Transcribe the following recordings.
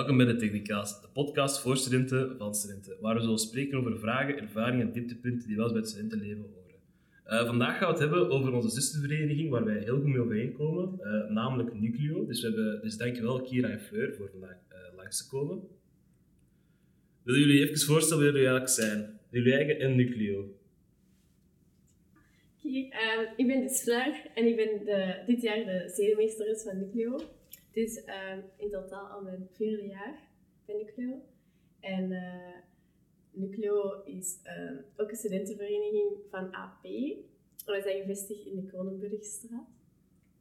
Welkom bij de Technica's, de podcast voor studenten van studenten, waar we zullen spreken over vragen, ervaringen en dieptepunten die wel eens bij het studentenleven horen. Eh, vandaag gaan we het hebben over onze zustervereniging, waar wij heel goed mee overeenkomen, uh, namelijk Nucleo. Dus, we hebben, dus dankjewel Kira en Fleur voor vandaag uh, langs te komen. Willen jullie even voorstellen wie jullie eigenlijk zijn? Jullie eigen en Nucleo. Ik ben dus Fleur en ik ben de, dit jaar de zedemeesteres van Nucleo. Is uh, in totaal al mijn vierde jaar bij Nucleo. En uh, Nucleo is uh, ook een studentenvereniging van AP. We zijn gevestigd in de Kronenburgstraat.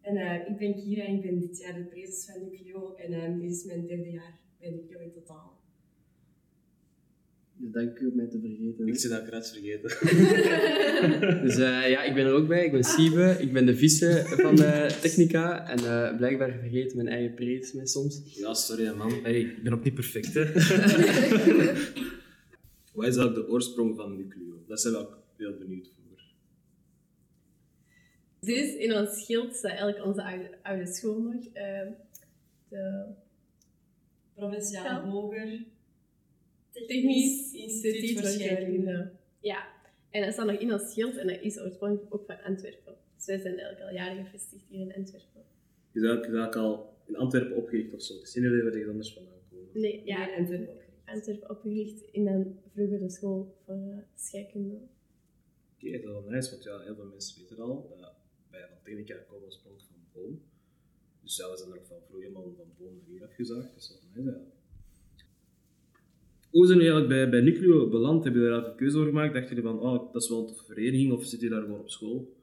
En eh, ik ben Kira ik ben dit jaar de prezes van Nucleo. En ehm, dit is mijn derde jaar bij Nucleo in totaal. Ja, dank u om mij te vergeten. Ik zit dat graag vergeten. dus uh, ja, ik ben er ook bij. Ik ben Siebe. Ik ben de vice van uh, Technica. En uh, blijkbaar vergeet mijn eigen prees mij soms. Ja, sorry man. Hey, ik ben ook niet perfect, hè. Wat is eigenlijk de oorsprong van Nucleo? Dat zijn we ook heel benieuwd voor. Is in ons schild staat eigenlijk onze oude, oude school nog. de Provinciaal Hoger Technisch Instituut voor Scheikunde. Ja, en dat staat nog in ons schild en dat is oorspronkelijk ook van Antwerpen. Dus wij zijn eigenlijk al jaren gevestigd hier in Antwerpen. Je is eigenlijk al in Antwerpen opgericht of zo. Het is niet dat we anders vandaan komen. Nee, ja, nee, Antwerpen opgericht. Antwerpen opgericht in een vroegere school voor uh, scheikunde. Oké, okay, dat is wel nice, want ja, heel veel mensen weten al. Uh, wij van Technica komen oorspronkelijk van Boom. Dus ja, we zijn er ook van vroeger helemaal van Boom naar hier afgezaagd. Dat is wel nice eigenlijk. Hoe zijn jullie eigenlijk bij, bij Nucleo beland? Heb je daar een keuze over gemaakt? Dacht je van, oh, dat is wel een vereniging, of zit je daar gewoon op school?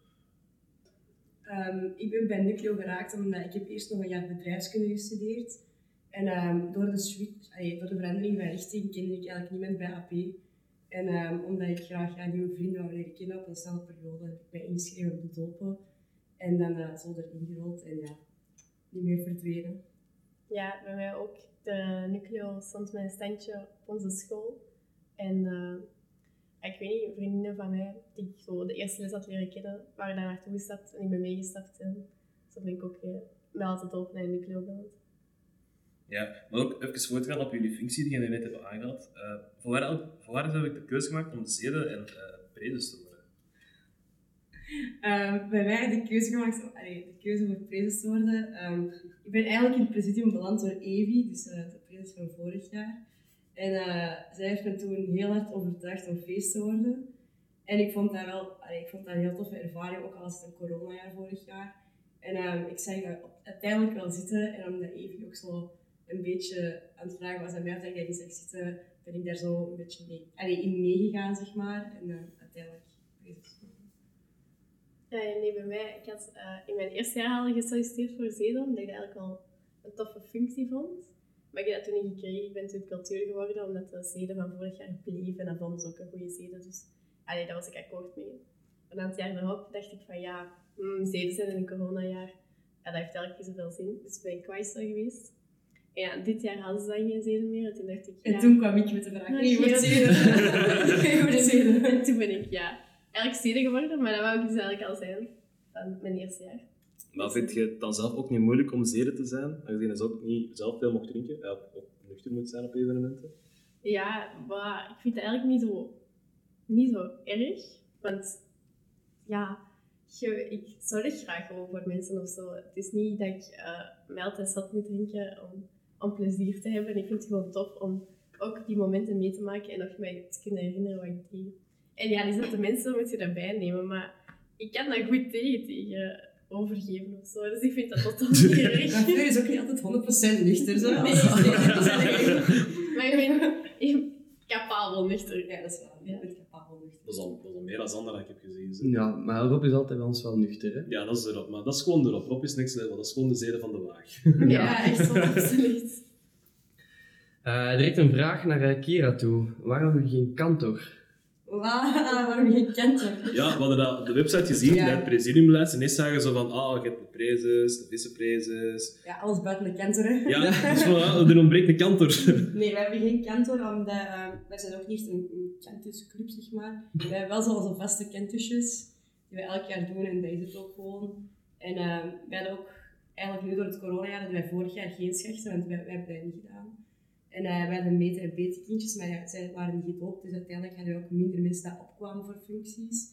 Um, ik ben bij Nucleo geraakt omdat ik heb eerst nog een jaar bedrijfskunde gestudeerd. En um, door, de switch, door de verandering van richting kende ik eigenlijk niemand bij AP. En um, omdat ik graag nieuwe vrienden wou leren kennen op snelle periode, heb ik mij ingeschreven op de dopen. En dan uh, zo erin gerold en ja, niet meer verdwenen. Ja, bij mij ook de Nucleo stond met een standje op onze school. En uh, ik weet niet, vriendinnen van mij, die ik zo de eerste les had leren kennen, waren daar naartoe gestapt en ik ben meegestapt. En zo ben ik ook weer met altijd op naar Nucleo beland. Ja, maar ook even voor te gaan op jullie functie die je net hebt aangehaald. Uh, voor, waar, voor waar heb ik de keuze gemaakt om de zeden en uh, te worden? Um, bij mij de keuze gemaakt, allee, de keuze voor prezes te worden. Um, ik ben eigenlijk in het presidium beland door Evi, dus uh, de prezes van vorig jaar. En uh, zij heeft me toen heel hard overtuigd om feest te worden. En ik vond dat wel, ik vond dat een heel toffe ervaring, ook al was het een coronajaar vorig jaar. En um, ik zag uiteindelijk wel zitten. En omdat Evi ook zo een beetje aan het vragen was aan mij of ik dat niet zag zitten, ben ik daar zo een beetje in meegegaan, zeg maar. En uh, uiteindelijk prezes ja, nee, bij mij, ik had uh, in mijn eerste jaar al gesolliciteerd voor Zedom, omdat ik dat eigenlijk al een toffe functie vond. Maar ik heb dat toen niet gekregen. Ik ben toen cultuur geworden, omdat de zeden van vorig jaar bleef en dat vonden ze ook een goede zeden. Dus allee, daar was ik akkoord mee. Een aantal jaar daarop dacht ik van ja, mm, zeden zijn in een coronajaar, ja, dat heeft eigenlijk niet zoveel zin. Dus ik ben kwijster geweest. En ja, dit jaar hadden ze dan geen zeden meer. En toen dacht ik ja... En toen kwam ik met de vraag, je wordt zeden. Je wordt zeden. En toen ben ik ja, eigenlijk zeden geworden, maar dat wou ik dus eigenlijk al zijn van mijn eerste jaar. Maar vind je het dan zelf ook niet moeilijk om zeden te zijn? Aangezien je ook niet zelf veel mocht drinken, ja, ook nuchter moet zijn op evenementen? Ja, maar ik vind het eigenlijk niet zo, niet zo erg. Want ja, je, ik zorg graag gewoon voor mensen of zo. Het is niet dat ik uh, mij altijd zat moet drinken om, om plezier te hebben. Ik vind het gewoon tof om ook die momenten mee te maken en nog mij te kunnen herinneren wat ik deed. En ja, die zette mensen moet je daarbij nemen, maar ik kan dat goed tegen, tegen overgeven of zo. Dus ik vind dat totaal niet erg. Maar Fleur is ook niet altijd 100% nuchter, zo. Nee, maar ik ben ik ben capabel nuchter. Ja, dat is wel. Capabel nuchter. Dat is al, dat is al meer dan ander dat ik heb gezien. zo. Ja, maar Rob is altijd bij ons wel nuchter, hè. Ja, dat is erop. Maar dat is gewoon erop. Rob is niks level. Dat is gewoon de zeden van de waag. Ja, echt zo, absoluut. Uh, direct een vraag naar Kira toe. Waarom geen kantor? Wauw, waarom je kent hem? Ja, we hadden dat op de website gezien, Ja. bij het presidiumlijst. En eerst zagen ze van, ah, je hebt de prezes, de viceprezes. Ja, alles buiten de kantor, hè. Ja, dus voilà, er ontbreekt een kantor. Nee, we hebben geen kantor, omdat uh, wij zijn ook niet echt een, een kentusclub, zeg maar. We hebben wel zo onze vaste kentusjes, die we elk jaar doen, en dat is het ook gewoon. En uh, wij hadden ook, eigenlijk nu door het coronajaar, hadden wij vorig jaar geen schechten, want wij, wij hebben dat niet gedaan. En uh, wij hadden meten- en betekindjes, maar ja, zij waren niet gedoopt, dus uiteindelijk hadden we ook minder mensen die opkwamen voor functies.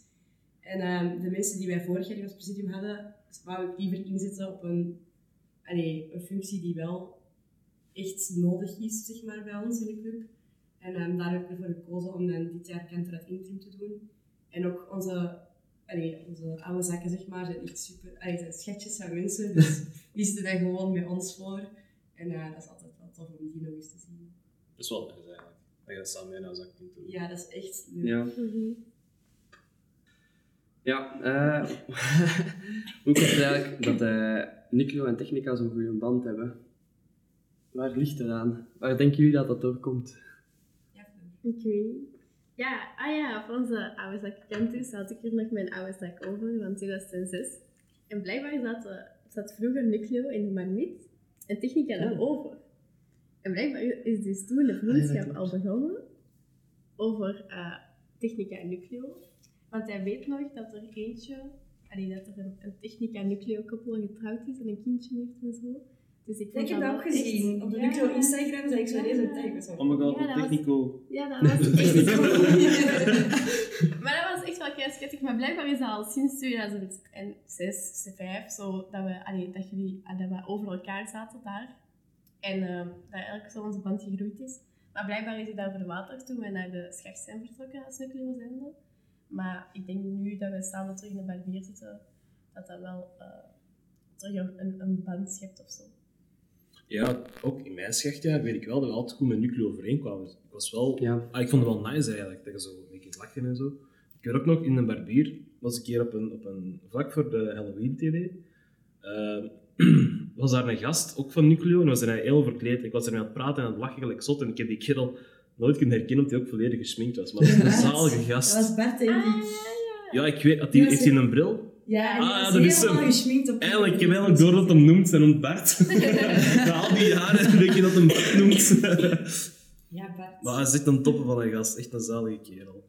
En uh, de mensen die wij vorig jaar in ons presidium hadden, wou ik liever inzetten op een, allee, een functie die wel echt nodig is, zeg maar, bij ons in de club. En um, daar heb ik ervoor gekozen om dan dit jaar kantoor uit interim te doen. En ook onze, allee, onze oude zakken, zeg maar, zijn echt super, allee, zijn schatjes van mensen, dus die zitten gewoon met ons voor. En uh, dat is altijd wel tof om die nog eens te zien. Dat is wel nice eigenlijk. Dat je dat samen een zak kunt doen. Ja, dat is echt leuk. Ja. Mhm. Ja, eh hoe komt het eigenlijk dat eh Niclo en Technica zo'n goede band hebben? Waar ligt het aan? Waar denken jullie dat dat doorkomt? Ja, Ik weet. Ja, ah ja, van onze oude zak campus had ik hier nog mijn oude zak over van 2006. En blijkbaar zat, eh, zat vroeger Nucleo in de Marmit en Technica Ja. daarover. En blijkbaar is dus toen de vriendschap al begonnen over eh, Technica en Nucleo. Want hij weet nog dat er eentje, allee, dat er een, een Technica-Nucleo-koppel getrouwd is en een kindje heeft en zo. Dus ik, heb dat ook gezien. echt- Op de ja. Instagram zag ik zo deze. Zo. Oh my god, Ja, Technico. Ja, dat was echt Maar dat was echt wel kei schattig. Maar blijkbaar is dat al sinds 2006, 2005 zo dat we, allee, dat jullie, dat we over elkaar zaten daar. En ehm, dat eigenlijk zo onze band gegroeid is. Maar blijkbaar is hij daar verwaterd toen we naar de schacht zijn vertrokken als Nucleo zende. Maar ik denk nu dat we samen terug in de barbier zitten, dat dat wel eh, terug een, een, een band schept of zo. Ja, ook in mijn schachtjaar weet ik wel dat we altijd goed met Nucleo overeenkwamen. Dus ik was wel... Ja. Ah, ik vond het wel nice eigenlijk, dat je zo een beetje lachen en zo. Ik weet ook nog, in een barbier was een keer op een, op een vlak voor de Halloween-tv. Ehm, was daar een gast, ook van Nucleo, en was er heel verkleed. Ik was ermee aan het praten en aan het lachen gelijk zot. En ik heb die kerel nooit kunnen herkennen omdat hij ook volledig gesminkt was. Maar dat was een zalige Dat gast. was Bart, denk Ah, ik. Ja, ik weet, had Die was heeft hij een bril? Ja, en Ah, dat is helemaal geschminkt op Eigenlijk, ik heb eigenlijk door dat hem noemt zijn Bart. Na al die jaren weet je dat hem Bart noemt. Ja, Bart. maar hij zit een toppen van een gast. Echt een zalige kerel.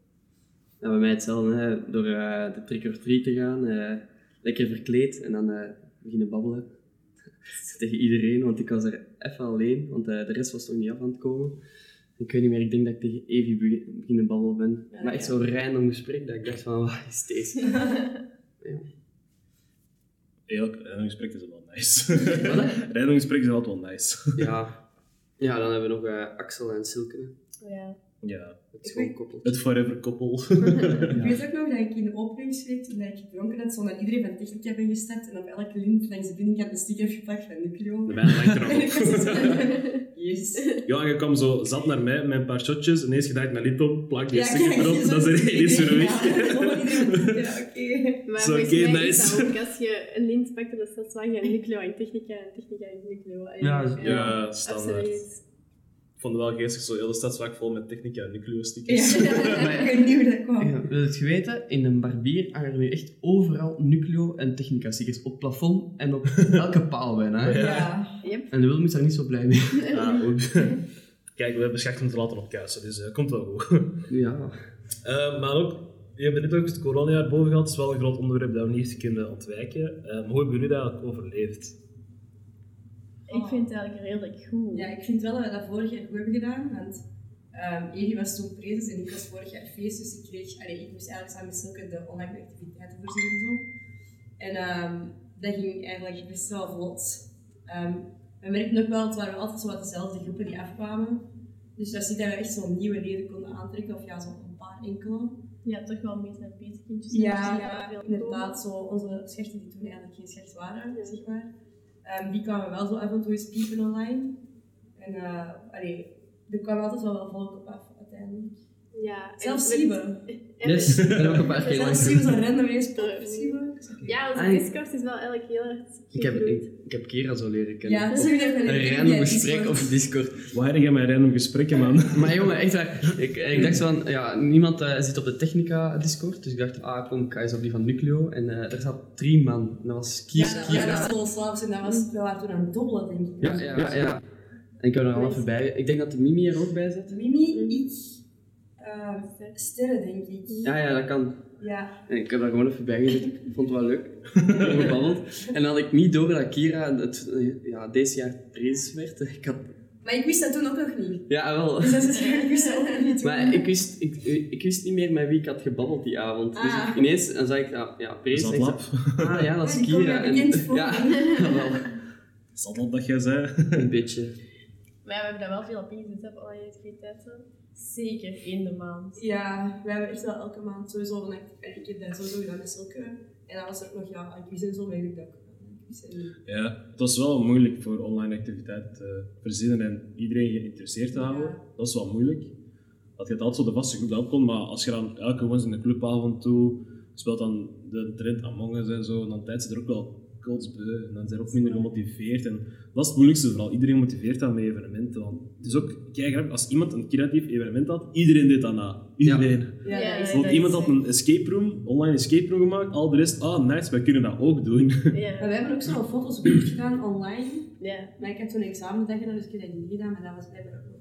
Ja, bij mij hetzelfde, hè. door eh, de trick or treat te gaan, eh, lekker verkleed en dan eh, beginnen babbelen. Tegen iedereen, want ik was er even alleen, want eh, de rest was nog niet af aan het komen. Ik weet niet meer, ik denk dat ik tegen Evie begin, beginnen babbelen ben. Ja, maar echt ja. zo'n random gesprek dat ik dacht van, wat is deze? Ja. Ja, rijdengesprekken zijn wel nice. Rijdengesprekken zijn altijd wel nice. ja. ja, dan hebben we nog eh, Axel en Silke, Ja. Ja, het schoonkoppel. het forever koppel. Ik weet ook nog dat ik in de openingsweek, toen ik gedronken had, zo naar iedereen van Technica ben gestapt en op elke lint langs de binnenkant een sticker heb geplakt van Nucleo. De mijne lijkt er En ik nog was op. zo Yes. Ja, en je kwam zo zat naar mij met een paar shotjes. en Ineens gedacht mijn lip op, plak die Ja, sticker erop. Dan is er ineens weer weg. Ja, ja, oké. Maar Zo, volgens oké, mij is nice. dat ook als je een lint pakt op de stadswagen en Nucleo en Technica en Technica en Nucleo. Allee, Ja, Ja, standaard. Absoluut. Ik vond het wel geestig, zo heel de stadswak vol met technica en nucleo-stickers. Ja, ik weet niet hoe dat kwam. Ja, wil je het geweten? In een barbier hangen er nu echt overal Nucleo en Technica stickers. Op het plafond en op elke paal bijna. hè. Ja. Yep. En de Willem is daar niet zo blij mee. Ah, goed. Kijk, we hebben schacht om te laten opkuisen, dus dat komt wel goed. Ja. Eh, maar ook, je hebt net ook het coronajaar boven gehad. Het is wel een groot onderwerp dat we niet kunnen ontwijken. Eh, maar hoe hebben jullie dat eigenlijk overleefd? Ik vind het eigenlijk redelijk goed. Ja, ik vind wel dat we dat vorig jaar goed hebben gedaan, want ehm Evie was toen prezes en ik was vorig jaar feest, dus ik kreeg, allee, ik moest eigenlijk samen met Silke de online activiteiten voorzien en zo. En ehm, dat ging eigenlijk best wel vlot. Ehm, we merkten ook wel, het waren altijd zo wat dezelfde groepen die afkwamen. Dus dat ziet dat we echt zo'n nieuwe leden konden aantrekken, of ja, zo'n een paar enkele. Ja, toch wel meer naar petekindjes. Ja, ja, inderdaad, zo onze schechten die toen eigenlijk geen schecht waren, Ja. zeg maar. Ehm, die kwamen wel zo af en toe eens piepen online. En uh, allee, er kwam altijd wel wel volk op af, uiteindelijk. Ja, en Zelfs met- Siebe. en Yes, met- dat heb ik een paar keer Zelfs langs Siebe zo doen. random. Siebe. Ja, onze Discord is wel eigenlijk heel erg Ik heb, ik, ik heb Kera zo leren kennen. Ja, Siebe heeft een een random gesprek op Discord. Waar jij mijn random gesprekken, man? Maar jongen, echt waar. Ik, ik dacht zo van, ja, niemand eh, zit op de Technica Discord. Dus ik dacht, ah kom, ik ga eens op die van Nucleo. En eh er zat drie man. En dat was Kier, Ja, dat Kira. was vol slaps en dat was, we waren toen aan het dobbelen, denk ik. Ja, ja, ja. En ik heb er allemaal voorbij. Ik denk dat de Mimi er ook bij zit. Mimi, ik, uh, sterren, denk ik. Ja, ja, dat kan. Ja. En ik heb daar gewoon even bij gezet. Ik vond het wel leuk. Gebabbeld. En dan had ik niet door dat Kira het, eh, ja, deze jaar prezes werd. Ik had Maar ik wist dat toen ook nog niet. Ja, wel. Dus dat is ik wist dat ook nog niet toen. Maar ik wist, ik, ik wist niet meer met wie ik had gebabbeld die avond. Dus Ah. ik- ineens dan zag ik, ja, ja en Zatlab. zei, Ah ja, dat is Kira. voor. ja, wel, Zatlab dat jij zei. een beetje. Maar ja, we hebben daar wel veel op ingezet op online activiteiten. Zeker in de maand. Ja, we hebben echt wel elke maand sowieso van en ik heb dat sowieso gedaan met. En dan was er ook nog, ja, quiz en zo, maar ik dat Ja, het was wel moeilijk voor online activiteiten te verzinnen en iedereen geïnteresseerd te houden. Ja. Dat is wel moeilijk. Dat je het altijd zo de vaste groep dat kon, maar als je dan elke woensdag in de clubavond toe speelt dan de trend Among Us en zo, dan tijd ze er ook wel kotsbeu en dan zijn ze ook minder gemotiveerd. En dat is het moeilijkste vooral. Iedereen motiveert aan met evenementen. Want het is ook kijk, grappig, als iemand een creatief evenement had, iedereen deed dat na. Iedereen. Ja. Bijvoorbeeld iemand had een escape room, online escape room gemaakt, al de rest, ah nice, wij kunnen dat ook doen. Maar we Ja. hebben ook zo foto's gedaan online. ja. Maar ik heb toen een examendag gedaan, dus ik heb dat niet gedaan, maar dat was blijkbaar ook.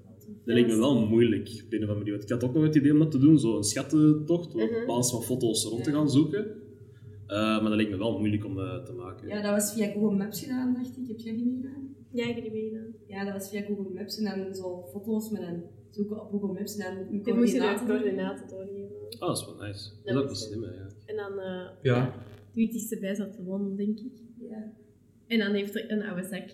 Dat leek me wel moeilijk op een of andere manier. Want ik had ook nog het idee om dat te doen, zo een schattentocht, Mhm. op basis van foto's rond te gaan zoeken. Eh, maar dat leek me wel moeilijk om eh, te maken. Ja, dat was via Google Maps gedaan, dacht ik. Heb jij die meegedaan? Ja, ik heb die meegedaan. Ja, dat was via Google Maps en dan zo foto's met een zoeken op Google Maps en dan je daar coördinaten. coördinaten doorgeven. Ah, dat is wel nice. Dat is Dat ook wel is- slim, hè, ja. En dan, eh Ja. wie het dichtstbij zat gewonnen, denk ik. Ja. En dan heeft er een oude zak,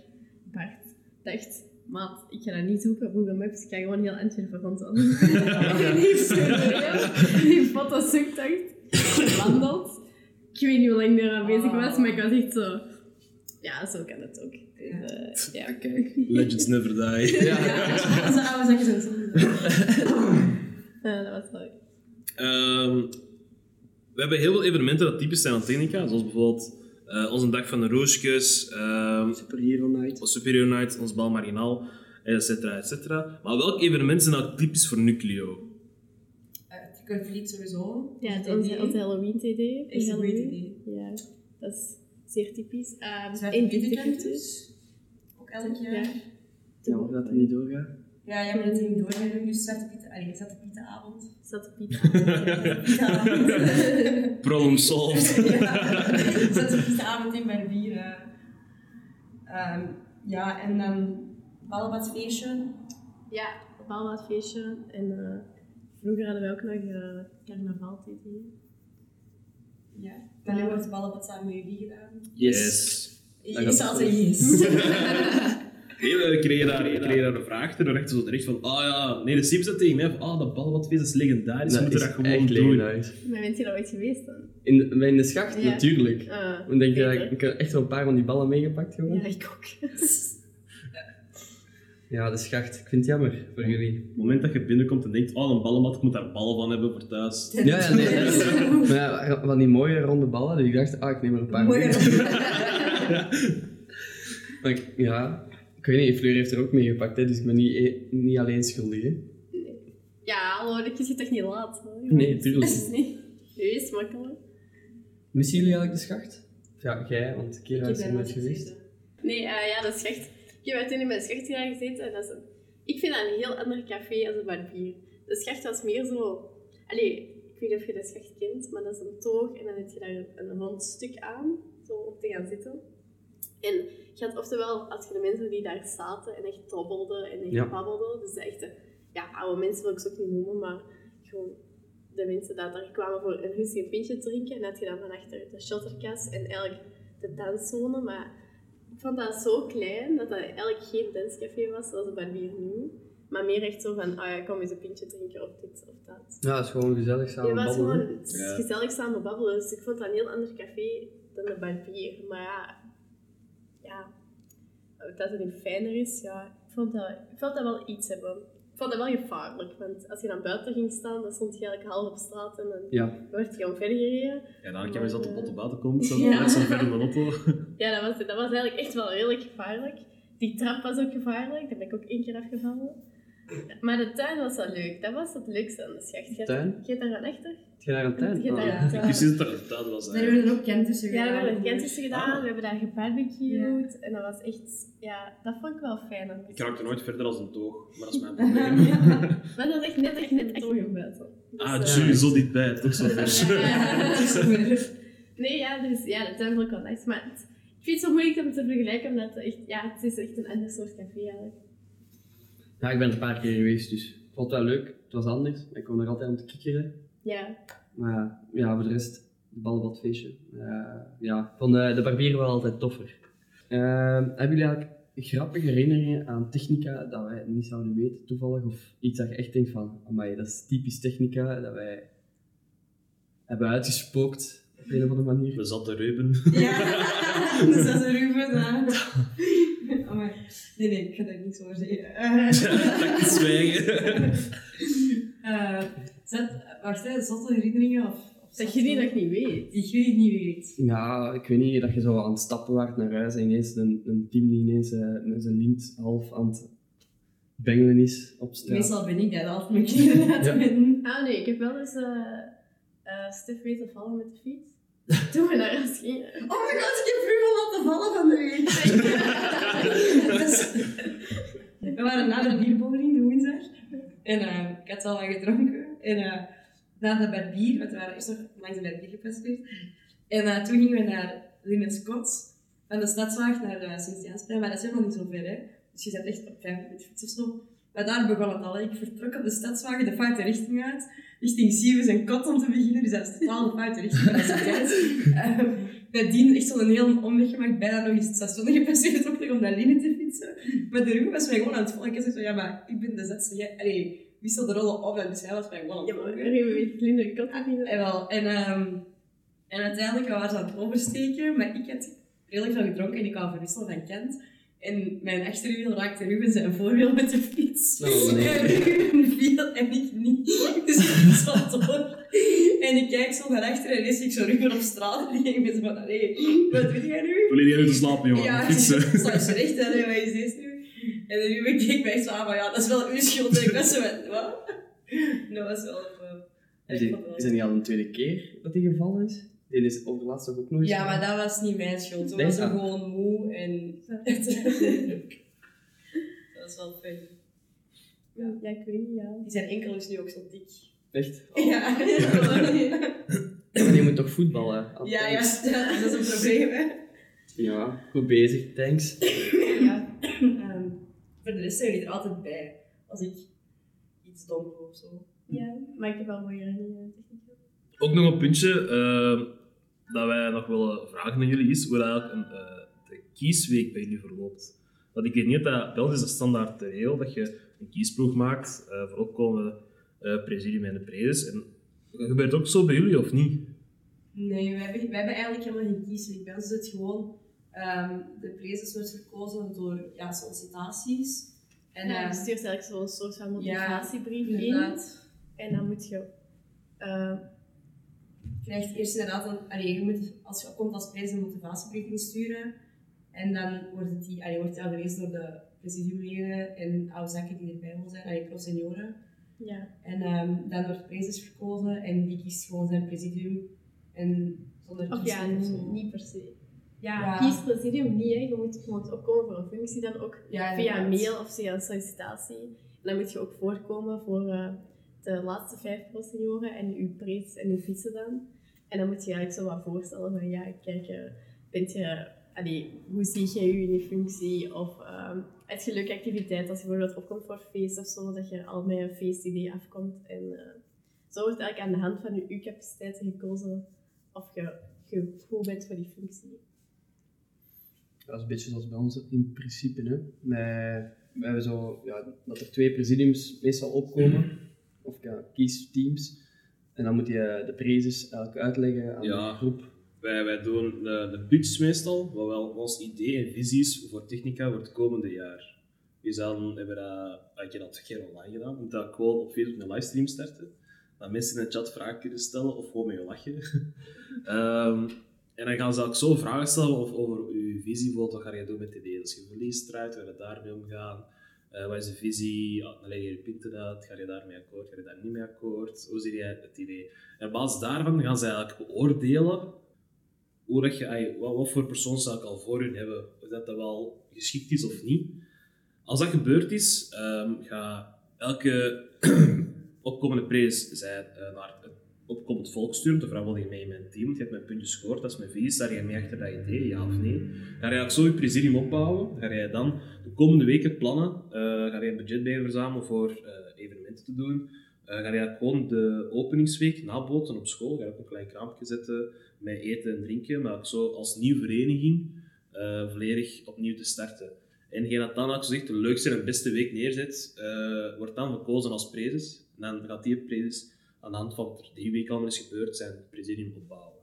Bart, dacht, maat, ik ga dat niet zoeken op Google Maps, ik ga gewoon heel Antwerpen rondwandelen. gereden, die foto's zoekt, dacht, gewandeld. Ik weet niet hoe lang ik daar aan bezig was, maar ik was echt zo... Ja, zo kan het ook. Dus, eh, ja. Kijk. Legends never die. Ja. Onze oude zakjes. Ja, dat was leuk. Ehm, we hebben heel veel evenementen dat typisch zijn aan Technica, zoals bijvoorbeeld eh, onze Dag van de Roosjes, ehm Superhero Night. onze Superior Night, ons Bal Marginaal, et cetera, et cetera. Maar welke evenementen zijn nou typisch voor Nucleo? Kwartlied sowieso. Ja, het, idee. onze Halloween-TD. Echt een goed idee. Ja, dat is zeer typisch. Um, Zwarte en dus. Ook elk jaar. Ja. Ja, Ja, dat het niet doorgaat. ja, jij bent het niet doorgaan, dus Zwarte Pieten, allee, Zwarte Pietenavond. Zat Piet. Pietenavond. Problem solved. ja, Zwarte Pietenavond in Barbier. eh. Ehm, ja, en dan ballenbadfeestje. Ja, een baalbaardfeestje. En eh, vroeger hadden we ook nog uh, carnaval-TD. Ja. Dan hebben we het ballenbad samen met jullie gedaan. Yes. Dat Je gaat zal zeggen yes. Nee, we kregen daar, ik kreeg daar een vraag en dan dacht ze zo direct van, ah ja, nee, de Sims zei tegen mij van, ah, dat ballenbadfeest is legendarisch, we Dat moeten is dat gewoon echt doen. legendarisch. Maar bent je daar ooit geweest dan? In, de- in de schacht, Ja. natuurlijk. Ah, Dan denk je, dat ik, ik heb echt wel een paar van die ballen meegepakt gewoon. Ja, Ja. ik ook. de schacht. Ik vind het jammer voor jullie. Op het moment dat je binnenkomt en denkt, oh, een ballenbad, ik moet daar ballen van hebben voor thuis. Ja, ja, nee. is- maar ja, van die mooie ronde ballen, dus ik dacht, ah, ik neem er een paar mee. Maar ik- ja, ik weet niet, Fleur heeft er ook meegepakt, hè, dus ik ben niet, e- niet alleen schuldig. Hè. Ja, hallo, dat is toch niet laat? Hè? Nee, tuurlijk niet. Nee, wees makkelijk. Missen jullie eigenlijk de schacht? Ja, jij, want Kira Ik is er nooit geweest. Nee, eh, ja, dat is echt... Ik heb toen in mijn schacht gaan gezeten en dat is een... Ik vind dat een heel ander café als een barbier. De schacht was meer zo... Allee, ik weet niet of je de schacht kent, maar dat is een toog en dan heb je daar een, rond stuk aan, zo om te gaan zitten. En je had oftewel, als je de mensen die daar zaten en echt dobbelden en echt Ja. babbelden, dus de echte, ja, oude mensen wil ik ze ook niet noemen, maar gewoon de mensen die daar kwamen voor een rustig pintje drinken en had je dan van achter de shotterkas en eigenlijk de danszone, maar ik vond dat zo klein dat dat eigenlijk geen danscafé was zoals een barbier nu. Maar meer echt zo van, ah ja, kom eens een pintje drinken of dit of dat. Ja, het is gewoon gezellig samen was babbelen. gewoon het is Ja. gezellig samen babbelen, dus ik vond dat een heel ander café dan de barbier. Maar ja, ja, dat het niet fijner is, ja, ik vond dat, ik vond dat wel iets hebben. Ik vond dat wel gevaarlijk, want als je dan buiten ging staan, dan stond je eigenlijk half op straat en dan Ja, werd je gewoon verder gereden. Ja, dan heb je dat de botte buiten komt, zo Ja. net zo ver in de auto. Ja, dat was, dat was eigenlijk echt wel redelijk gevaarlijk. Die trap was ook gevaarlijk, daar ben ik ook één keer afgevallen. Maar de tuin was wel leuk, dat was het leukste aan de schacht. Je Tuin? Je daar van achter? heb je daar een tuin? Je daar een tuin. Ik wist niet dat er een tuin was. Daar hè. hebben we ook kent tussen Ja, we gedaan. hebben er kentussen gedaan, Ah. we hebben daar gebarbecued en dat was echt, ja, dat vond ik wel fijn. Ik raakte nooit verder als een toog, maar dat is mijn Ja. probleem. Maar dat is echt net echt net toch in buiten. Ah, tju, zo dichtbij, toch zo ver. Nee, ja, dus ja, de tuin vond ik wel nice. Maar het- ik vind het zo moeilijk om te vergelijken, omdat het echt, ja, het is echt een ander soort café eigenlijk. Ja, ik ben er een paar keer geweest, dus ik vond het wel leuk. Het was anders, ik kon er altijd om te kikkeren. Ja. Maar ja, voor de rest, het balbadfeestje. Eh, ja, ik vond de, de barbier wel altijd toffer. Eh, hebben jullie eigenlijk grappige herinneringen aan technica dat wij niet zouden weten toevallig? Of iets dat je echt denkt van, amai, dat is typisch technica dat wij hebben uitgespookt op een of andere manier? We zaten Reuben. Ja, is een Ruben. Nee, nee, ik ga daar niks over zeggen. Eh, Dat is zwijgen. eh, zet, wacht, hè, zotte herinneringen of... of Zeg je die dat ik niet weet? Die jullie niet weet. Ja, ik weet niet, dat je zo aan het stappen waart naar huis en ineens een, een team die ineens eh, met zijn lint half aan het bengelen is op straat. Meestal ben ik dat altijd mijn kinderen aan het Ja. Ah nee, ik heb wel eens uh, uh, Stef weten vallen met de fiets. Toen we naar huis gingen. Oh my god, ik heb Ruben laten vallen van de week. Dus, we waren na de bierbowling de woensdag. En eh, ik had al wat gedronken. En eh, na de barbier, want we waren eerst nog langs de barbier gepasseerd. En eh, toen gingen we naar Linnen Scott. Van de Stadswaag naar uh, Sint-Jansplein. Maar dat is helemaal niet zo ver, hè. Dus je zit echt op vijf minuten fiets of zo. Maar daar begon het al. Ik vertrok op de Stadswagen de foute richting uit. Richting Siewes en Kot om te beginnen. Dus dat is totaal de foute richting. Sint-Jans. Ehm, Nadien echt zo'n heel omweg gemaakt, bijna nog eens het station gepasseerd op om naar Linnen te fietsen. Maar de Ruben was mij gewoon aan het volgen. Ik zei zo, ja, maar ik ben de zetste. Jij, allee, wissel de rollen op en dus hij was mij gewoon aan Ja, het maar volgen. Ruben weet Linde kot ook niet. En wel, en, ehm, en uiteindelijk waren ze aan het oversteken, maar ik had redelijk veel gedronken en ik wou verwisselen van Kent. En mijn achterwiel raakte Ruben zijn voorwiel met de fiets. Oh, nee. En Ruben viel en ik niet. Dus ik zat door. En ik kijk zo naar achter en zie ik zo Ruben op straat liggen. Ik ben zo van, allee, wat doe jij nu? Wil je niet te slapen, jongen? Ja, Fietsen. sta je recht en wat is dit nu? En Ruben keek mij zo aan van, ja, dat is wel uw schuld. En ik was zo van, wat? Dat was wel... eh, Is het is niet al een tweede keer dat hij gevallen is? Die is overlaatst toch ook nog eens Ja, maar dat was niet mijn schuld. Toen was ik ah. gewoon moe en... dat was wel fijn. Ja, ik weet niet, ja. Die zijn enkel is nu ook zo dik. Echt? Ja. Maar die moet toch voetballen? altijd? Ja. Ja, dat is een probleem, hè. Ja, goed bezig, thanks. Ja. Ehm, voor de rest zijn jullie er altijd bij. Als ik iets dom doe of zo. Ja, maar ik heb wel mooie herinneringen. Ook nog een puntje eh, dat wij nog willen vragen aan jullie is hoe dat eigenlijk een, eh, de kiesweek bij jullie verloopt. Want ik weet niet dat bij ons is de standaard regel dat je een kiesploeg maakt eh, voor opkomende eh presidium en de prezes. En gebeurt het ook zo bij jullie of niet? Nee, we hebben, we hebben eigenlijk helemaal geen kiesweek. Bij ons is het gewoon... ehm, de prezes wordt verkozen door ja, sollicitaties. En ja, ehm, je stuurt eigenlijk zo'n soort van motivatiebrief in. inderdaad... En dan moet je... krijgt eerst inderdaad een, allee, je moet, als je opkomt als prijs een motivatiebrief insturen. En dan wordt het die, allee, wordt die al gelezen door de presidiumleden en oude zaken die erbij willen zijn, allee, pro-senioren. ja. En ehm, dan wordt prijs verkozen en die kiest gewoon zijn presidium. En zonder Of ja, niet per se. Ja, Ja. kies presidium niet, hè. Je moet, je moet opkomen voor een functie dan ook Ja, via een mail of via een sollicitatie. En dan moet je ook voorkomen voor eh, de laatste vijf senioren en uw prijs en uw fietsen dan. En dan moet je eigenlijk zo wat voorstellen van, ja, kijk, eh, bent je, allee, hoe zie jij je in je functie? Of ehm heb je leuke activiteit als je bijvoorbeeld opkomt voor een feest of zo, dat je al met een feestidee afkomt. En eh, zo wordt eigenlijk aan de hand van je, uw capaciteiten gekozen of je, je goed bent voor die functie. Dat is een beetje zoals bij ons in principe. Hè. Wij, we hebben zo, ja, dat er twee presidiums meestal opkomen, of ja, kiesteams. En dan moet je de prezes elk uitleggen aan Ja. de groep. Wij, wij doen de, de pitch meestal, wat wel ons idee en visies voor technica voor het komende jaar. Dus dan hebben we dat, ik heb dat geen online gedaan, omdat dat gewoon op Facebook een livestream starten. Dat mensen in de chat vragen kunnen stellen of gewoon met je lachen. Ehm, en dan gaan ze ook zo vragen stellen of, over je visie, wat ga je doen met het idee. Als je verliest eruit, ga je daarmee omgaan? Eh, wat is de visie? Leg je punten uit. Ga je daarmee akkoord? Ga je daar niet mee akkoord? Hoe zie jij het idee? En op basis daarvan gaan ze eigenlijk beoordelen hoe dat je, wat, voor persoon zou ik al voor hun hebben, of dat dat wel geschikt is of niet. Als dat gebeurd is, ehm, ga elke opkomende prijs zijn, eh, naar het op Kom het Volk sturen, de wil je mee in mijn team, want je hebt mijn puntjes gescoord, dat is mijn visie, sta je mee achter dat idee, ja of nee? Ga ook zo je presidium opbouwen? Ga je dan de komende weken plannen? eh, ga je een budget bij verzamelen voor eh, evenementen te doen? Eh, ga je gewoon de openingsweek naboten op school? Ga je ook een klein kraampje zetten met eten en drinken, maar ook zo als nieuwe vereniging volledig opnieuw te starten. En degene dat dan ook zo zegt, de leukste en beste week neerzet, wordt dan gekozen als prezes. En dan gaat die prezes aan de hand van wat er die week allemaal is gebeurd zijn, het presidium opbouwen.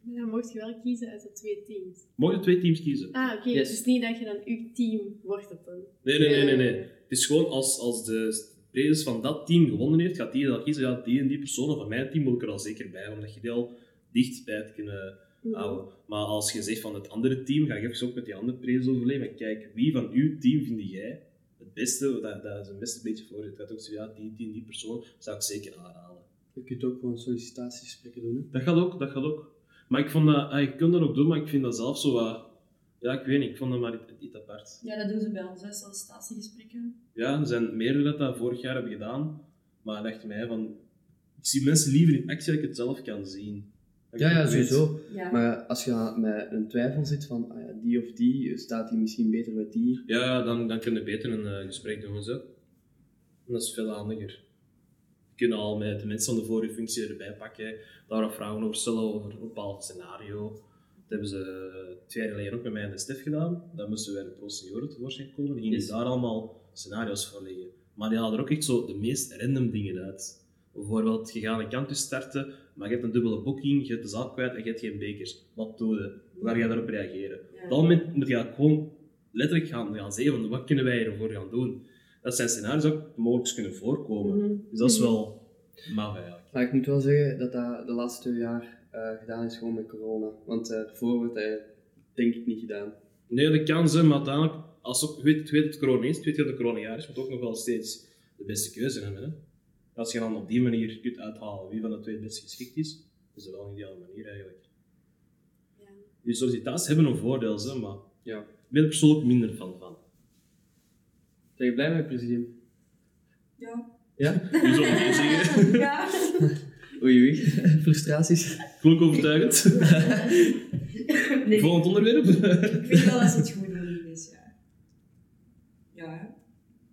Maar dan mocht je wel kiezen uit de twee teams. Mogen twee teams kiezen? Ah, oké. Yes. Dus niet dat je dan uw team wordt het dan. Nee, nee, nee, nee. nee. Eh, Het is gewoon als, als de prezes van dat team gewonnen heeft, gaat die dan kiezen, ja, die en die personen van mijn team wil ik er al zeker bij, omdat je die al dicht bij het kunnen mhm. houden. Maar als je zegt van het andere team, ga je even ook met die andere prezes overleggen. En kijk, wie van uw team vind jij het beste, dat, dat is een beste beetje voor. Het gaat ook zo, ja, die, die en die persoon zou ik zeker aanhalen. Je kunt ook gewoon sollicitatiegesprekken doen. Hè? Dat gaat ook, dat gaat ook. Maar ik vond dat, ah, je kunt dat ook doen, maar ik vind dat zelf zo wat... Ja, ik weet niet, ik vond dat maar iets, iets apart. Ja, dat doen ze bij ons, hè, sollicitatiegesprekken. Ja, er zijn meerdere dat dat vorig jaar hebben gedaan, maar dacht mij van... Ik zie mensen liever in actie dat ik het zelf kan zien. Ja, ja, sowieso. Ja. Maar als je met een twijfel zit van ah ja, die of die, staat die misschien beter met die. Ja, dan, dan kun je beter een eh, gesprek doen. Zo. En dat is veel handiger. Je kunt al met de mensen van de vorige functie erbij pakken, daar wat vragen over stellen over een bepaald scenario. Dat hebben ze twee jaar geleden ook met mij en de Stef gedaan. Dan moesten wij de pro-senioren tevoorschijn komen. Die gingen Yes. daar allemaal scenario's voor leggen. Maar die haalden er ook echt zo de meest random dingen uit. Bijvoorbeeld, je gaat een campus starten, maar je hebt een dubbele boeking, je hebt de zaal kwijt en je hebt geen bekers. Wat doe je? Hoe ga je daarop reageren? Ja. Op dat moment moet je gewoon letterlijk gaan, gaan zeggen van wat kunnen wij ervoor gaan doen. Dat zijn scenario's ook mogelijk kunnen voorkomen. Mhm. Dus dat is wel maf eigenlijk. Maar ik moet wel zeggen dat dat de laatste twee jaar eh, gedaan is gewoon met corona. Want eh, daarvoor wordt dat denk ik niet gedaan. Nee, dat kan zijn, maar uiteindelijk, als ook, weet, je weet dat het corona is, je weet dat het corona jaar is, moet ook nog wel steeds de beste keuze hebben. Hè? Als je dan op die manier kunt uithalen wie van de twee het best geschikt is, is dat wel een ideale manier eigenlijk. Ja. Die sollicitaties hebben een voordeel, hè, maar Ja. ik ben er persoonlijk minder van. van. Ben je blij met het presidium? Ja. Ja? Nu zou ik zeggen. ja. Oei oei, frustraties. Klonk overtuigend. Nee, Volgend onderwerp. ik vind wel dat het goed doen dit jaar. Ja, hè.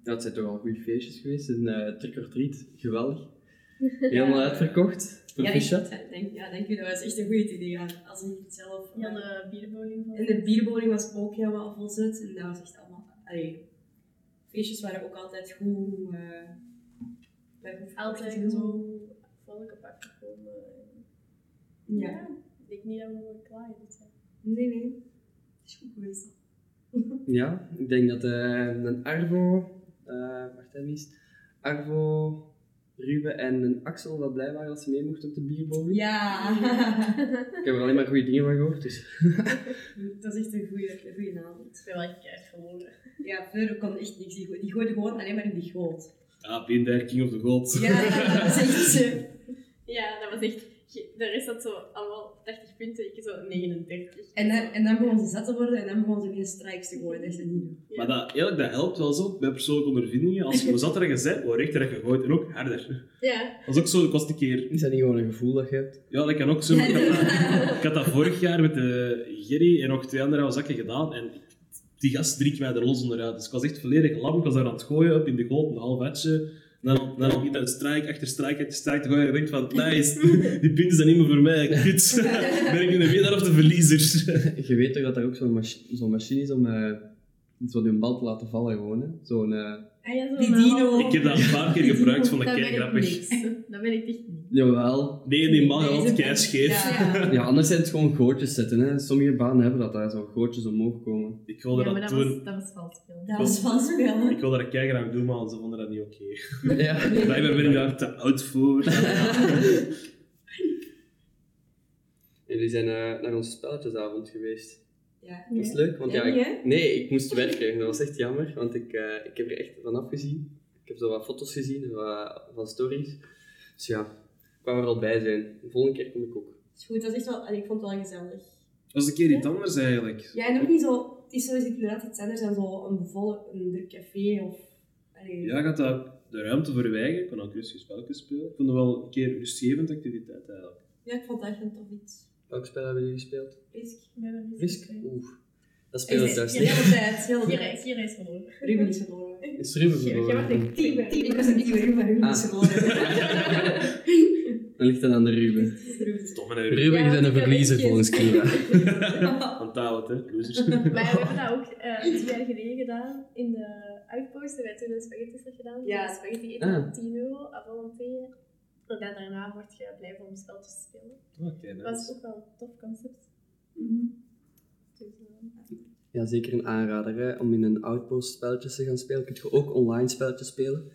Ja, het zijn toch al goede feestjes geweest. Een eh trick or treat, geweldig. Helemaal uitverkocht. Ja, ik denk, ja, denk je, dat was echt een goed idee. Ja. Als ik het zelf... Ja, eh, de bierbowling van. En de bierbowling was ook helemaal volzet. En dat was echt allemaal... Allee, feestjes waren ook altijd goed. eh bij goed Altijd zo. volk op afgekomen. Ja. Ik denk niet dat we dit jaar. Nee, nee. Het is goed geweest. Ja, ik denk dat eh, een Arvo, eh wacht even Arvo, Ruben en een Axel wel blij waren dat ze mee mochten op de bierbowling. Ja. Ik heb er alleen maar goede dingen van gehoord, dus dat is echt een goede, een goede avond. Ik ben wel echt keihard verloren. Ja, Fleur kon echt niks. Die Die gooide gewoon alleen maar in die goot. Ja, Beendijk, King of the Gold. Ja, dat is echt... Ja, dat was echt... De rest had zo allemaal 80 punten, ik zo 39. En dan, en dan begon ze zat te worden en dan begon ze ineens strikes te gooien. Dat is dat niet doen. Ja. Maar dat, eigenlijk, dat helpt wel zo bij persoonlijke ondervindingen. Als je zat er zei, oh, rechter heb je gegooid en ook harder. Ja. Dat is ook zo, ik was een keer... is dat niet gewoon een gevoel dat je hebt? Ja, dat kan ook zo. Ik had dat, ik had dat vorig jaar met de Gerry en nog twee andere zakken gedaan. En die gast drie mij er los onderuit. Dus ik was echt volledig lam. Ik was daar aan het gooien, op in de goot, een half etje. En dan, dan niet uit strijk, achter strijk, achter strijk te gooien. En ik denk van, nice, die punten zijn niet meer voor mij. Kut. Ben ik nu de winnaar of de verliezer? Je weet toch dat er ook zo'n machi- zo'n machine is om eh zo die bal te laten vallen gewoon? Zo'n... eh, Ah, ja, zo Die dino. halve- Ik heb dat een paar keer gebruikt, vond ik Dat kei grappig. niks. Dat ben ik echt niet. Jawel. Nee, die man Nee, had kei scheef. Ja. Ja, anders zijn het gewoon gootjes zetten, hè. Sommige banen hebben dat daar zo gootjes omhoog komen. Ik wilde Ja, dat dat doen. was, dat was vals spelen. Dat was spelen. Ik wilde dat kei graag doen, maar ze vonden dat niet oké. Ja. Blijkbaar ben ik daar te oud voor. Jullie zijn eh, naar onze spelletjesavond geweest. Ja. Dat is leuk, want ja, ik- nee, ik moest werken. Dat was echt jammer, want ik, eh, ik heb er echt van afgezien. Ik heb zo wat foto's gezien wat, van stories. Dus ja, ik wou er al bij zijn. De volgende keer kom ik ook. is goed. Dat is echt wel... allee, Ik vond het wel gezellig. Dat is een keer iets anders eigenlijk. Ja, en ook niet zo... Het is zo het inderdaad iets anders dan zo een volle, een druk café of... Allee, Ja, gaat dat de ruimte voor je eigen. Je kon ook rustig spelletjes spelen. Ik vond het wel een keer rustgevend activiteit eigenlijk. Ja, ik vond dat echt een tof iets. Welk spel hebben jullie gespeeld? Risk. Ja, Risk? Oeh. Dat speel ik thuis niet. tijd, de hele Hier, tijd. hier is verloren. Ruben is verloren. Is Ruben Jij verloren? Ik was een nieuwe Ruben, Ruben is Ah. verloren. Dan ligt dat aan de Ruben. Ruben is Toch met een Ruben Ja, is een verliezer volgens Kira. Onthoud het, hè, losers. Maar we hebben dat ook eh twee jaar geleden gedaan. In de outpost hebben wij toen een spaghetti gedaan. Ja. Ja. Spaghetti eten Ah. voor 10 euro, à volonté. En dan daarna word je blijven om spelletjes te spelen. Oké, Dat was ook wel een tof concept. Eh, Ja, zeker een aanrader hè, om in een outpost spelletjes te gaan spelen. Kun je ook online spelletjes spelen.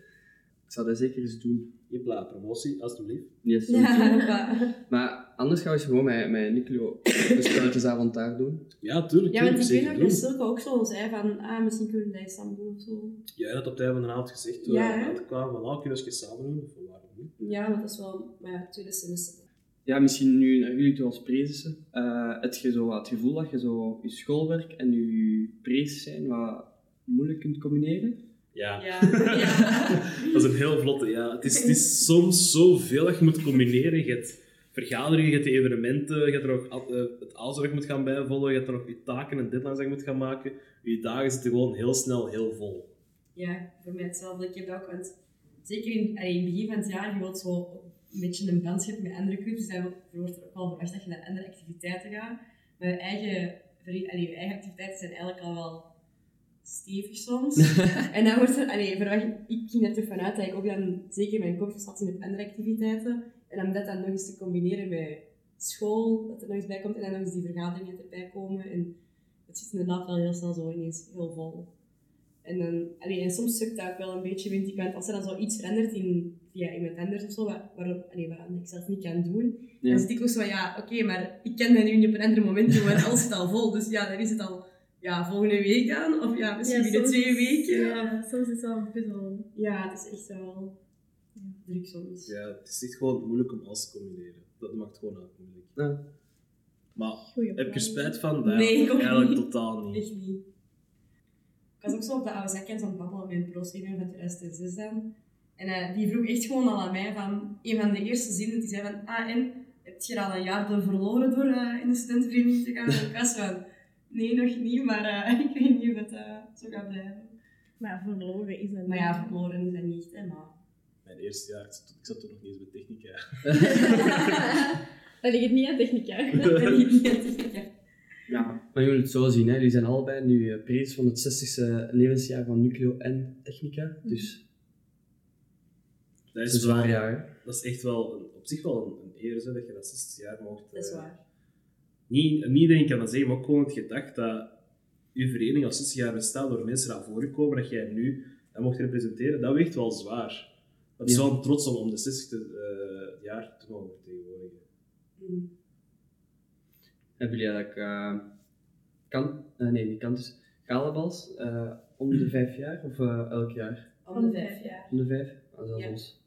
Ik zou dat zeker eens doen. Jepla, promotie, alstublieft. Yes, Ja, maar... Maar anders gaan we gewoon met, met een spelletjesavond daar doen. Ja, tuurlijk. Ja, want ik weet nog dat. Silke ook zo zei van, ah, misschien kunnen we dat samen doen of zo. Jij had op het einde van de avond gezegd, toen Ja, later kwamen, van, ah, kunnen we eens samen doen? Of waarom niet? Ja, want dat is wel, maar ja, tweede semester. Ja, misschien nu naar jullie toe als prezes. Eh heb je zo wat het gevoel dat je zo je schoolwerk en je prezes zijn wat moeilijk kunt combineren? Ja. Ja, ja. Dat is een heel vlotte, ja. Het is, het is soms zoveel dat je moet combineren. Je hebt vergaderingen, je hebt evenementen, je hebt er al- eh, het aanzorg moet gaan bijvolgen, je hebt er nog je taken en deadlines je moet gaan maken. Je dagen zitten gewoon heel snel heel vol. ja, voor mij hetzelfde. Ik heb dat ook, want zeker in, allee, in het begin van het jaar, je wilt zo een beetje een band hebben met andere clubs, dus dan wordt er ook wel verwacht dat je naar andere activiteiten gaat. Maar je eigen, veri- allee, je eigen activiteiten zijn eigenlijk al wel stevig soms. en dan wordt er, allee, verwacht, ik ging er toch vanuit dat ik ook dan zeker mijn kop zat in op andere activiteiten. En om dat dan nog eens te combineren met school, dat er nog eens bij komt, en dan nog eens die vergaderingen erbij komen. En het zit inderdaad wel heel snel zo ineens heel vol. En, dan, allee, en soms sukt dat ook wel een beetje, vind ik. Want als er dan zo iets verandert in, via iemand anders of zo, wat, waarop, allee, ik zelf niet kan doen, Ja. dan zit ik ook zo van, ja, oké, maar ik kan dat nu niet op een ander moment doen, want alles zit al vol. Dus ja, dan is het al ja, volgende week aan, of ja, misschien binnen twee weken. Ja, soms is het wel een puzzel. Ja, het is echt wel ja, druk soms. Ja, het is echt gewoon moeilijk om alles te combineren. Dat maakt gewoon uit moeilijk. Ja. Maar Goeie heb ik er spijt van? Nee, Nee, ik ook eigenlijk niet. totaal niet. Echt niet. Ik was ook zo op de oude zakjes aan het babbelen met een pro-senior van 2006 dan. En eh, die vroeg echt gewoon al aan mij van, een van de eerste zinnen, die zei van, ah en, heb je er al een jaar door verloren door eh, in de studentenvereniging te gaan? En ik was van, nee, nog niet, maar eh, ik weet niet of het eh, zo gaat blijven. Maar verloren is dat Maar ja, verloren is dat niet, hè, maar... Mijn eerste jaar, ik zat, ik zat toen nog niet eens bij technica. Dat ligt niet aan technica. Dat niet, niet, ja. Ja, maar je moet het zo zien, hè. jullie zijn allebei nu eh, prezes van het 60ste levensjaar van Nucleo en Technica. Dus Dat is een zwaar jaar. dat is echt wel een, op zich wel een, een eer, hè, dat je dat 60 jaar mocht. Dat is waar. Niet, niet iedereen kan dat zeggen, maar ook gewoon het gedacht dat uw vereniging al 60 jaar bestaat door mensen naar voren komen, dat jij nu dat mocht representeren, dat weegt wel zwaar. Het is Ja. wel een trots om, om de 60 e jaar te mogen vertegenwoordigen. Mm. Hebben jullie eigenlijk eh, kan, eh, nee, niet kant, galabals eh, om de vijf jaar of eh, elk jaar? Om de vijf jaar. Om de vijf? Ah, dat is Ja. ons.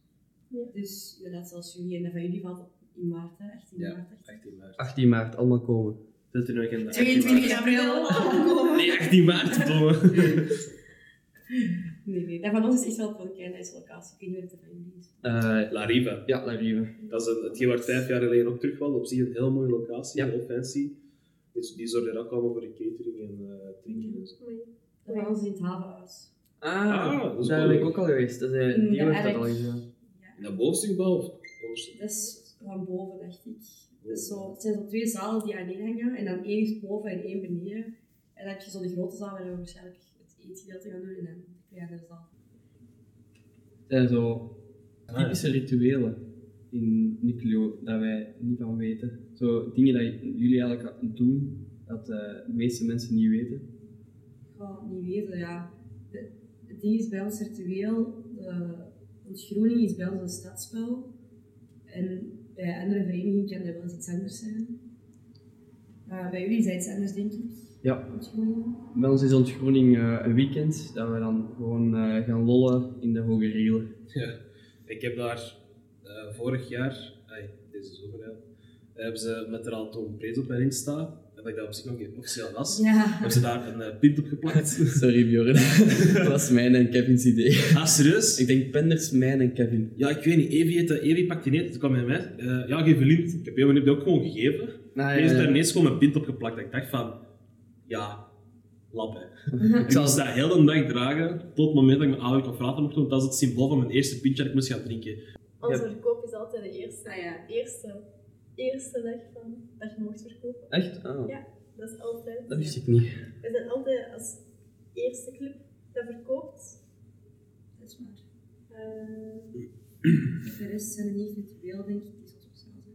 Dus inderdaad, zoals jullie, en dat van jullie valt in maart, hè, 18 Ja. maart. echt. 18 maart. 18 maart, allemaal komen. Er nog in de 22 april. Nee, 18 maart, domme. Nee, nee, dat van ons is echt wel voor een deze locatie. Ik weet niet wat het van is. Eh, La Riva. ja, La Rive. Dat is een, hetgeen waar het vijf jaar geleden ook terug was. Op zich een heel mooie locatie, Ja. heel fancy. Dus die zorgen er ook allemaal voor de catering en eh, drinken en zo. Dat van ons is in het havenhuis. Ah, Ah, dat daar ben ik ook al geweest. Dat is, eh, die ja, heeft dat al gedaan. In dat onderstuk? Dat is van boven, dacht ik. Is zo, het zijn zo twee zalen die aan één hangen. En dan één is boven en één beneden. En dan heb je zo de grote zaal waar we waarschijnlijk het eetgedeelte gaan doen. En dan de kleinere zaal. Dat zijn zo typische rituelen in Nucleo dat wij niet van weten. Zo dingen dat jullie eigenlijk doen, dat eh, de meeste mensen niet weten. Ik ga het niet weten, ja. Het ding is bij ons ritueel, de ontgroening is bij ons een stadsspel. En bij andere verenigingen kan dat wel eens iets anders zijn. Bij jullie is dat iets anders, denk ik. Ja. Bij ons is ontgroening eh, een weekend dat we dan gewoon eh, gaan lollen in de Hoge Riel. Ja. Ik heb daar eh, vorig jaar, ai, deze zomer, hebben ze met er al Tom Prees op mijn Insta, dat ik dat op zich nog niet officieel was, Ja. hebben ze daar een eh, pint op geplakt. Sorry Bjorn, dat was mijn en Kevin's idee. ah, serieus? Ik denk Penders, mijn en Kevin. Ja, ik weet niet. Evie, heeft dat- Evie pakt die niet. Toen kwam hij mij. eh ja, geef een lint. Ik heb die ook gewoon gegeven. Ah, ja, heeft ja. daar ineens gewoon een pint op geplakt. Dat ik dacht van, ja, lap hè. Ik zal- dat heel de dag dragen, tot het moment dat ik mijn oude confrater mocht doen. Dat is het symbool van mijn eerste pintje dat ik moest gaan drinken. Onze Ja. verkoop is altijd de eerste, Ah, ja. eerste, eerste dag van dat je mocht verkopen. Echt? Ah, Ja. Dat is altijd. dat wist ik niet. We zijn altijd als eerste club dat verkoopt. Dat is waar. Eh, De rest zijn er niet virtueel, denk ik. Die zal sociaal zijn.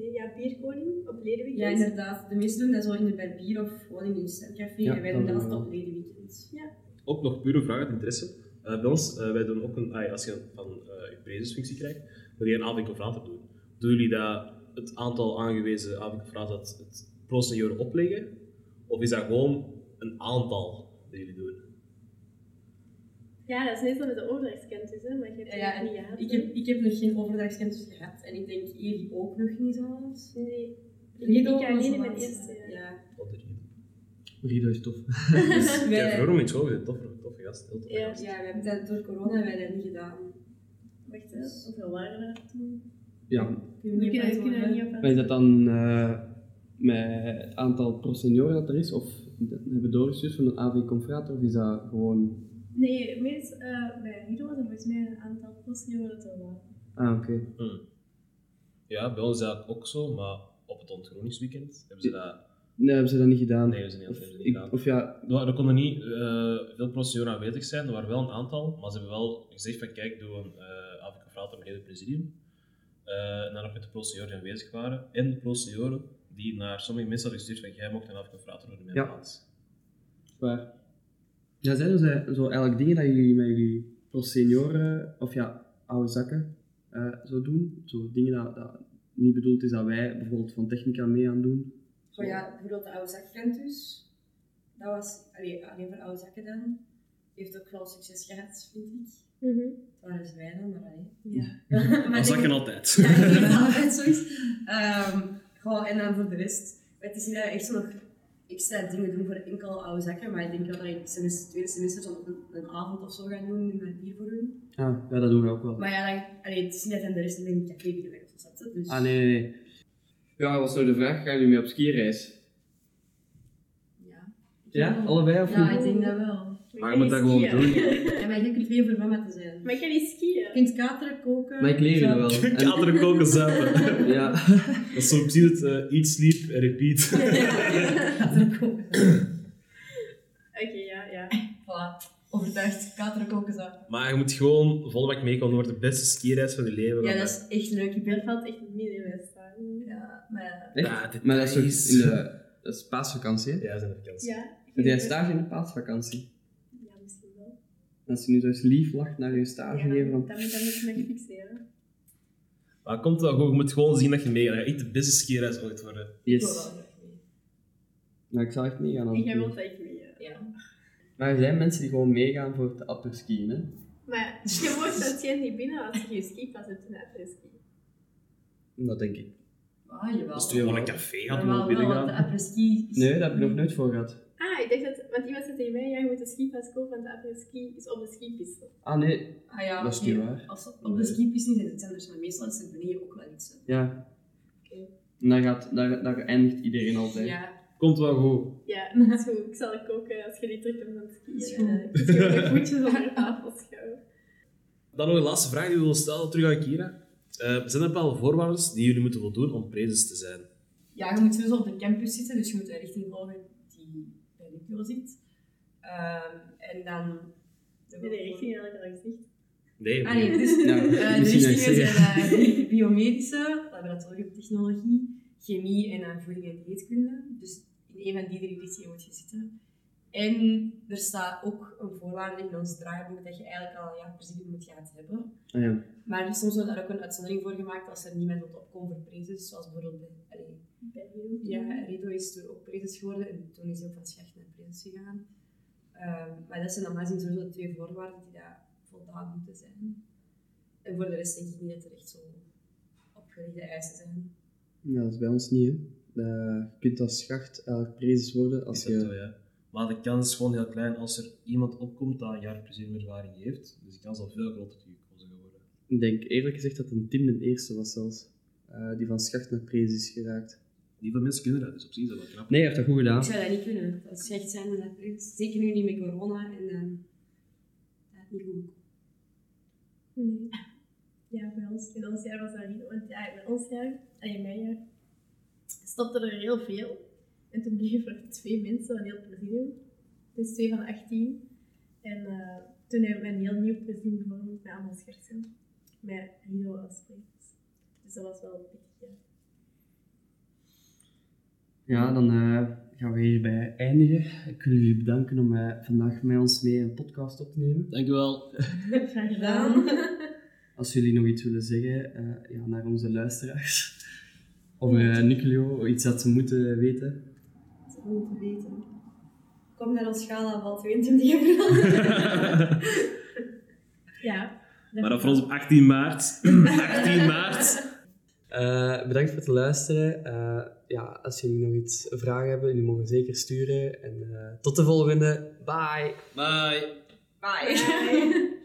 nee, ja, bierkoning op ledenweekend. Ja, inderdaad. De meesten doen dat zo in de barbier of gewoon in een stemcafé. Ja, en wij dat doen dat altijd op ledenweekend. Ook nog pure vraag uit interesse. Eh, bij ons, eh, wij doen ook een, ah, als je van eh je prezesfunctie krijgt, wil je een avond confrater doen. Doen jullie dat het aantal aangewezen avond confrater het, het pro senioren opleggen? Of is dat gewoon een aantal dat jullie doen? Ja, dat is meestal met de overdrachtskennis, hè, maar je hebt Ja, ja, het niet gehad. Ik heb, ik heb nog geen overdrachtskennis gehad. En ik denk Evi ook nog niet zelfs. Nee. Ik, Rido ik alleen in mijn eerste jaar. Ja. Wat er hier. Rido is tof. Dus Ja, wij, vroeger met school, een toffe, toffe gast. Heel toffe Ja. gast. ja, we hebben dat door corona hebben wij dat niet gedaan. Wacht, hè, hoeveel waren er toen? Ja, is dat dan eh, met het aantal pro-senioren dat er is? Of hebben doorgestuurd van een AV Confrater? Of is dat gewoon... Nee, meest, eh, bij Rido was er volgens mij een aantal postnieuwen dat er waren. Ah, oké. Hm. Ja, bij ons is dat ook zo, maar op het ontgroeningsweekend hebben ze dat... Nee, hebben ze dat niet gedaan. Nee, hebben ze niet, Of, hebben ze niet ik- gedaan. of ja, Er, er konden niet eh, veel procedures aanwezig zijn, er waren wel een aantal, maar ze hebben wel gezegd van kijk, doe een uh, avondconfrater met het hele presidium. Eh, dan nog met de procedures die aanwezig waren. En de procedures die naar sommige mensen hadden gestuurd van jij mocht een avondconfrater worden in mijn Ja. plaats. waar. Ja, zijn er zo, zo eigenlijk dingen dat jullie met jullie pro-senioren, of ja, oude zakken, eh, zo doen? Zo dingen dat, dat niet bedoeld is dat wij bijvoorbeeld van technica mee aan doen? Zo ja, bijvoorbeeld de oude zakgrens dus. Dat was allee, alleen voor oude zakken dan. Heeft ook wel succes gehad, vind ik. Mhm. Het waren zwijnen, maar. Ja. maar Dat ik zag je denk- altijd. Ja, ik dat het altijd zo is. Ehm, gewoon, en dan voor de rest. Het is niet dat echt zo nog extra dingen doen voor enkel oude zakken, maar ik denk wel dat ik semester, tweede semester nog een, een avond of zo ga doen met bier voor hun. Ah, ja, dat doen we ook wel. Maar ja, dan, allee, het is niet dat dan de rest in een café bieden of zo zat. Dus Ah, nee, nee, nee. Ja, was nou de vraag, gaan jullie mee op skireis? ja. Ja, allebei of Ja, ik denk dat wel. Maar je moet dat gewoon doen. Ja, maar je kunt weer voor mama te zijn. Maar ik kan niet skiën. Je kunt kateren, koken. Maar ik leer je wel. En- Kaderen koken zuipen. Ja. Dat is zo precies het eh, eat, sleep en repeat. Kateren, koken. Oké, ja, ja. Voilà. Overtuigd. Kateren, koken, zo. Maar je moet gewoon volle bak meekomen, wordt de beste skireis van je leven. Ja, dat is echt leuk. Ik Dat ben... valt echt midden in staan. Ja, maar... Ja, dit maar dat is ook is- in de... Dat is paasvakantie, hè? Ja, dat zijn de vakantie. Ja. Heb jij stage in de paasvakantie? Ja, wel. Als je nu zo eens lief lacht naar je Ja, stagegever, dan, van... dan, dan moet je me fixeren. Maar het komt wel goed, je moet gewoon zien dat je meegaat. Echt de beste skireis ooit worden. Ik wil Yes. wel. Nou, ik zou echt meegaan als ik mee. wilt echt mee. ja. Ja. Maar er zijn mensen die gewoon meegaan voor te apperskiën, hè? Maar je wordt dat geen niet binnen als je je skipas hebt in de apres-ski. Dat denk ik. Ah, jawel. Als je gewoon een café gewoon wel, binnen de gaan. is... Nee, dat heb ik nog nooit voor gehad. Ah, ik dacht dat... Want iemand zei tegen mij, ja, je moet een skipas kopen, want de apres-ski is op de skipiste. Ah, nee. Ah ja, Dat is niet waar. Als het op de skipiste is het anders, maar meestal is er beneden ook wel iets. hè. Ja. Oké. En daar, gaat, daar, daar eindigt iedereen altijd. Ja. Komt wel goed. Ja, dat is goed. Ik zal het koken als je niet terugkomt van het Is skiën. eh, Ik moet je voetjes op je tafel schouwen. Dan nog een laatste vraag die we willen stellen, terug aan Kira. Eh, zijn er bepaalde voorwaarden die jullie moeten voldoen om prezes te zijn? ja, je moet sowieso op de campus zitten, dus je moet de richting volgen Nico zit. Ehm, en dan... In de richting ik al gezegd. Nee, Ah nee, dus Ja, eh, de richtingen zijn eh, biomedische, laboratoriumtechnologie, chemie en eh, voeding en dieetkunde. Dus in een van die drie richtingen moet je zitten. En er staat ook een voorwaarde in ons draaiboek dat je eigenlijk al een jaar presidium moet gehad hebben. Ah, ja. Maar soms wordt daar ook een uitzondering voor gemaakt als er niemand wilt opkomen voor prezes, zoals bijvoorbeeld bij, allee, Bij Rido. ja, Rido is toen ook prezes geworden en toen is hij ook van schacht naar prezes gegaan. Ehm, maar dat zijn normaal gezien sowieso de twee voorwaarden die daar voldaan moeten zijn. En voor de rest denk ik niet dat er echt zo opgelegde eisen zijn. ja, dat is bij ons niet, hè. Eh, je kunt als schacht eigenlijk prezes worden als zo, je... ja. Maar de kans is gewoon heel klein als er iemand opkomt dat een jaar ervaring heeft. Dus de kans zal veel groter te gekozen worden. Ik denk eerlijk gezegd dat een Tim de eerste was zelfs. eh, die van schacht naar prezes is geraakt. Niet veel mensen kunnen dat, dus op zich is dat wel knap. Nee, hij heeft dat goed gedaan. Ik zou dat niet kunnen. Dat is echt zijn en dat lukt. Zeker nu niet met corona en ehm dat is niet goed. Nee. Ja, bij ons, in ons jaar was dat niet. Want ja, in ons jaar, en in mijn jaar, stopte er heel veel. En toen bleven er twee mensen van heel het presidium. Dus twee van 18. En eh, toen hebben we een heel nieuw presidium gevormd met allemaal schertsen. Met Rido als sprekers. Dus dat was wel pittig, ja. Ja, dan eh, gaan we hierbij eindigen. Ik wil jullie bedanken om eh, vandaag met ons mee een podcast op te nemen. Dankjewel. Graag gedaan. Als jullie nog iets willen zeggen eh, ja, naar onze luisteraars. Over eh Nucleo, iets dat ze moeten weten. We moeten weten. Kom naar ons gala van 22 april. ja. Maar dan voor ons op 18 maart. 18 maart. Eh, bedankt voor het luisteren. Eh, ja, als jullie nog iets vragen hebben, jullie mogen zeker sturen. En eh, tot de volgende. Bye! Bye. Bye.